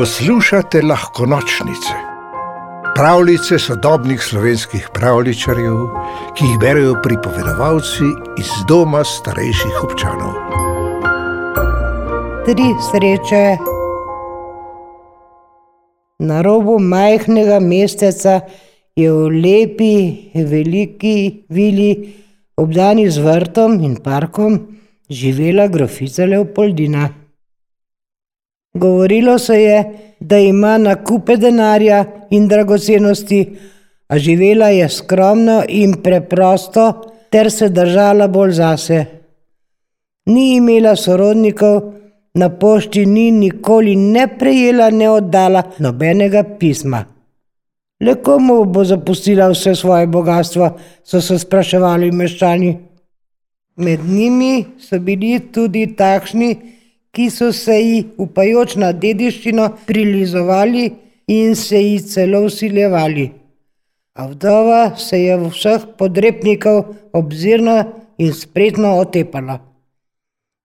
Poslušate lahko nočnice, pravljice sodobnih slovenskih pravličarjev, ki jih berijo pripovedovalci iz doma starejših občanov. Tri sreče. Na robu majhnega mesteca je v lepi, veliki vili, obdani z vrtom in parkom, živela grofica Leopoldina. Govorilo se je, da ima na kupe denarja in dragocenosti, a živela je skromno in preprosto, ter se držala bolj zase. Ni imela sorodnikov, na pošti ni nikoli ne prejela, ne oddala nobenega pisma. Le komu bo zapustila vse svoje bogatstvo, so se spraševali meščani. Med njimi so bili tudi takšni, ki so se ji upajoč na dediščino prilizovali in se ji celo usiljevali. A vdova se je vseh podrepnikov obzirno in spretno otepala.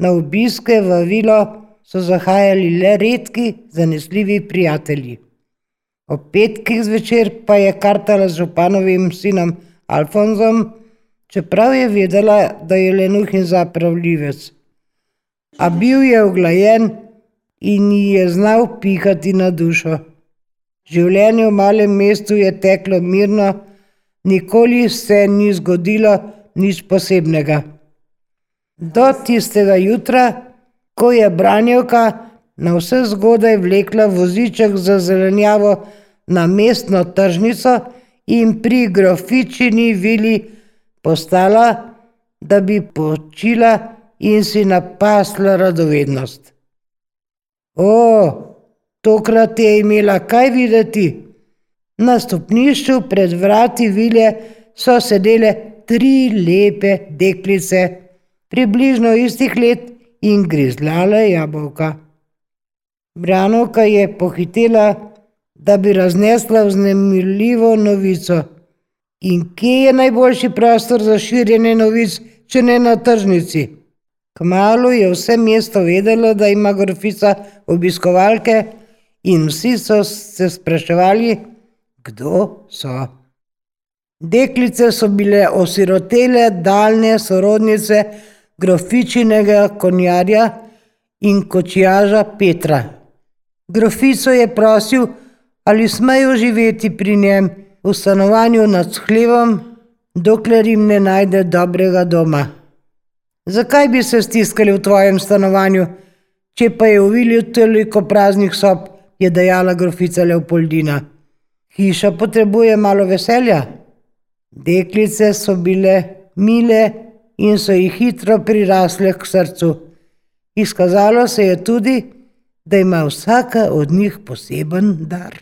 Na obiske v vilo so zahajali le redki, zanesljivi prijatelji. Ob petkih zvečer pa je kartala z županovim sinom Alfonzom, čeprav je vedela, da je lenuhin zapravljivec a bil je oglajen in ji je znal pihati na dušo. Življenje v malem mestu je teklo mirno, nikoli se ni zgodilo nič posebnega. Do tistega jutra, ko je branjevka na vse zgodaj vlekla voziček za zelenjavo na mestno tržnico in pri grofičini vili postala, da bi počila in si napasla radovednost. O, tokrat je imela kaj videti. Na stopnišču pred vrati vile so sedele tri lepe deklice, približno istih let in grizljale jabolka. Branovka je pohitela, da bi raznesla vznemirljivo novico. In kje je najboljši prostor za širjenje novic, če ne na tržnici? Kmalu je vse mesto vedelo, da ima grofica obiskovalke, in vsi so se spraševali, kdo so. Deklice so bile osirotele, daljne sorodnice grofičinega konjarja in kočijaža Petra. Grofico je prosil, ali smejo živeti pri njem v stanovanju nad hlevom, dokler jim ne najde dobrega doma. Zakaj bi se stiskali v tvojem stanovanju, če pa je v vilju toliko praznih sob, je dejala grofica Leopoldina. Hiša potrebuje malo veselja. Deklice so bile mile in so jih hitro prirasle k srcu. Izkazalo se je tudi, da ima vsaka od njih poseben dar.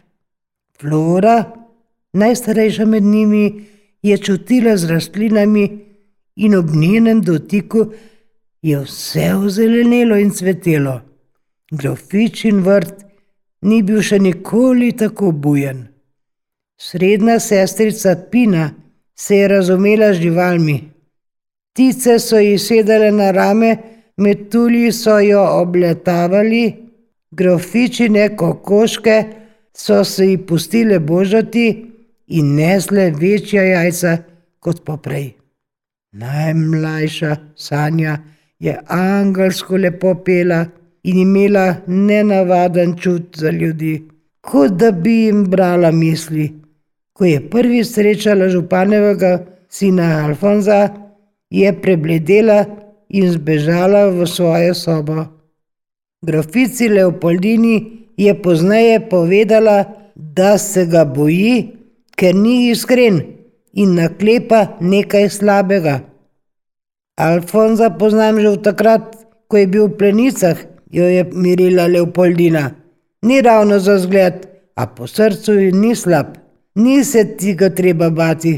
Flora, najstarejša med njimi, je čutila z rastlinami, in ob njenem dotiku je vse ozelenelo in cvetelo. Grofičin vrt ni bil še nikoli tako bujen. Srednja sestrica Pina se je razumela z živalmi. Ptice so ji sedele na rame, metulji so jo obletavali, grofičine kokoške so se ji pustile božati in nesle večja jajca kot poprej. Najmlajša Sanja je angelsko lepo pela in imela nenavaden čut za ljudi, kot da bi jim brala misli. Ko je prvi srečala županevega sina Alfonza, je prebledela in zbežala v svojo sobo. Grofici Leopoldini je pozneje povedala, da se ga boji, ker ni iskren in naklepa nekaj slabega. Alfonza poznam že od takrat, ko je bil v plenicah, jo je mirila Leopoldina. Ni ravno za zgled, a po srcu ji ni slab, ni se ti ga treba bati.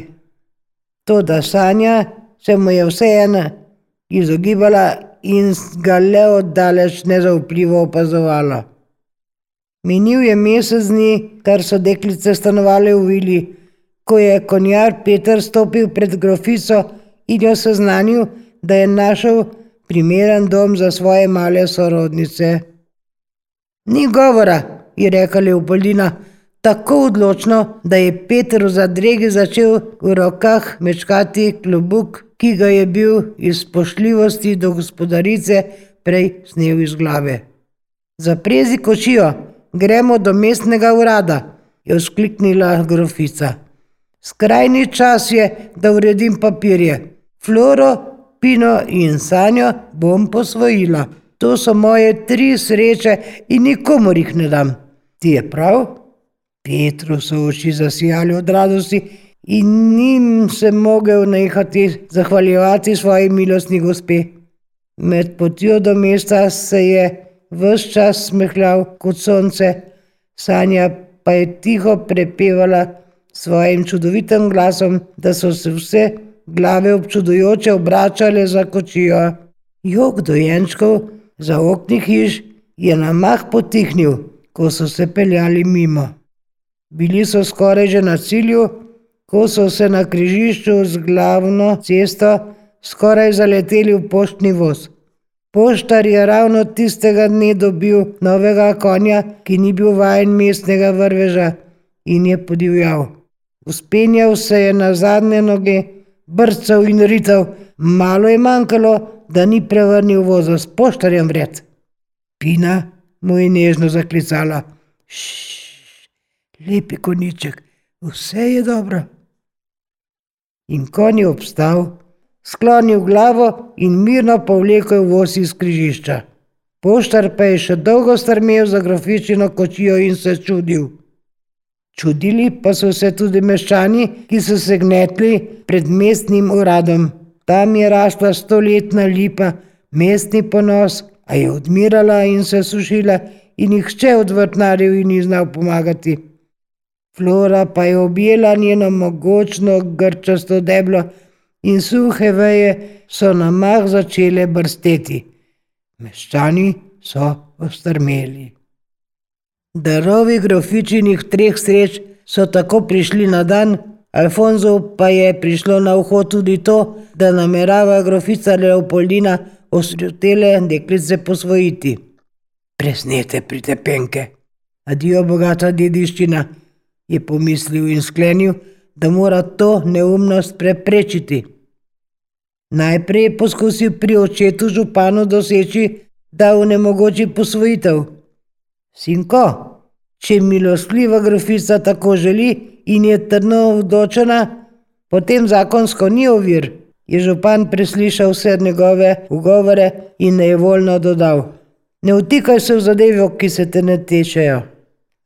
To, da sanja, se mu je vseeno izogibala in ga le oddaleč nezaupljivo opazovala. Minil je mesec dni, kar so deklice stanovali v vili, ko je konjar Peter stopil pred grofico in jo seznanil, da je našel primeren dom za svoje male sorodnice. Ni govora, je rekla Leopoldina, tako odločno, da je Peter v zadregi začel v rokah mečkati klobuk, ki ga je bil iz pošljivosti do gospodarice prej snel iz glave. Zaprezi kočijo, gremo do mestnega urada, je vzkliknila grofica. Skrajni čas je, da uredim papirje. Floro, Pino in Sanjo bom posvojila. To so moje tri sreče in nikomor jih ne dam. Ti je prav? Petru so oči zasijali od radosti in njim se mogel nehati zahvaljevati svoji milostni gospe. Med potjo do mesta se je vse čas smehljal kot sonce, Sanja pa je tiho prepevala svojim čudovitim glasom, da so se vse glave občudujoče obračale za kočijo. Jog dojenčkov za okni hiš je na mah potihnil, ko so se peljali mimo. Bili so skoraj že na cilju, ko so se na križišču z glavno cesto skoraj zaleteli v poštni voz. Poštar je ravno tistega dne dobil novega konja, ki ni bil vajen mestnega vrveža in je podivjal. Uspenjal se je na zadnje noge, brcal in rital, malo je manjkalo, da ni prevrnil voza s poštarjem vred. Pina mu je nežno zaklicala: Šš, lepi koniček, vse je dobro. In konj je obstal, sklonil glavo in mirno povlekel voz iz križišča. Poštar pa je še dolgo strmel za grofičino kočijo in se čudil. Čudili pa so se tudi meščani, ki so se gnetli pred mestnim uradom. Tam je rasla stoletna lipa, mestni ponos, a je odmirala in se sušila, in nihče od vrtnarjev ji ni znal pomagati. Flora pa je objela njeno mogočno grčasto deblo in suhe veje so na mah začele brsteti. Meščani so ostrmeli. Darovi grofičinih treh sreč so tako prišli na dan, Alfonso pa je prišlo na uho tudi to, da namerava grofica Leopoldina osrutele deklice posvojiti. Presnete pritepenke, adijo bogata dediščina, je pomislil in sklenil, da mora to neumnost preprečiti. Najprej je poskusil pri očetu županu doseči, da vnemogoči posvojitev. Sinko, če milostljiva grofica tako želi in je trdno vdočena, potem zakonsko ni ovir, je župan preslišal vse njegove ugovore in nevoljno dodal: Ne vtikaj se v zadevo, ki se te ne tečejo.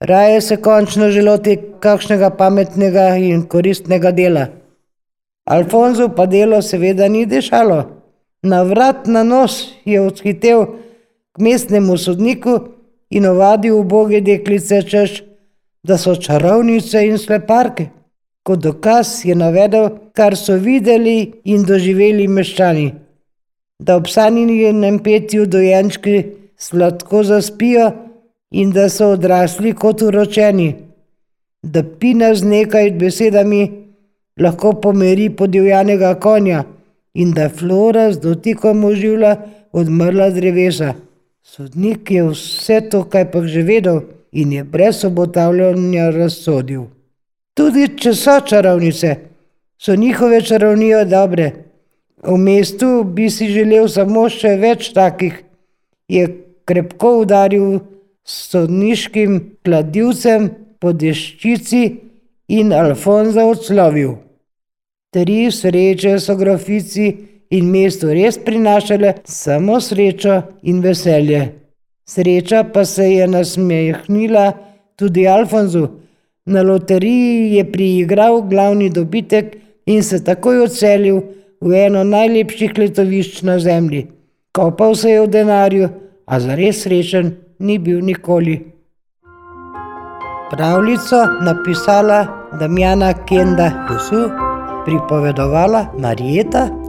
Raje se končno želoti kakšnega pametnega in koristnega dela. Alfonso pa delo seveda ni dešalo. Na vrat na nos je odhitev k mestnemu sodniku in ovadil uboge deklice, češ, da so čarovnice in sleparke. Kot dokaz je navedel, kar so videli in doživeli meščani. Da ob sanjenem petju dojenčki sladko zaspijo in da so odrasli kot uročeni. Da pina z nekaj besedami lahko pomeri podivjanega konja in da flora z dotikom oživlja odmrla drevesa. Sodnik je vse to kaj pa že vedel in je brez obotavljanja razsodil. Tudi če so čarovnice, so njihove čarovnije dobre. V mestu bi si želel samo še več takih, je krepko udaril s sodniškim kladivcem po deščici in Alfonza odslovil. Tri sreče so grofici in mestu res prinašale samo srečo in veselje. Sreča pa se je nasmehnila tudi Alfonzu. Na loteriji je priigral glavni dobitek in se takoj odselil v eno najlepših letovišč na zemlji. Kopal se je v denarju, a zares srečen ni bil nikoli. Pravljico napisala Damjana Kenda Husu, pripovedovala Marijeta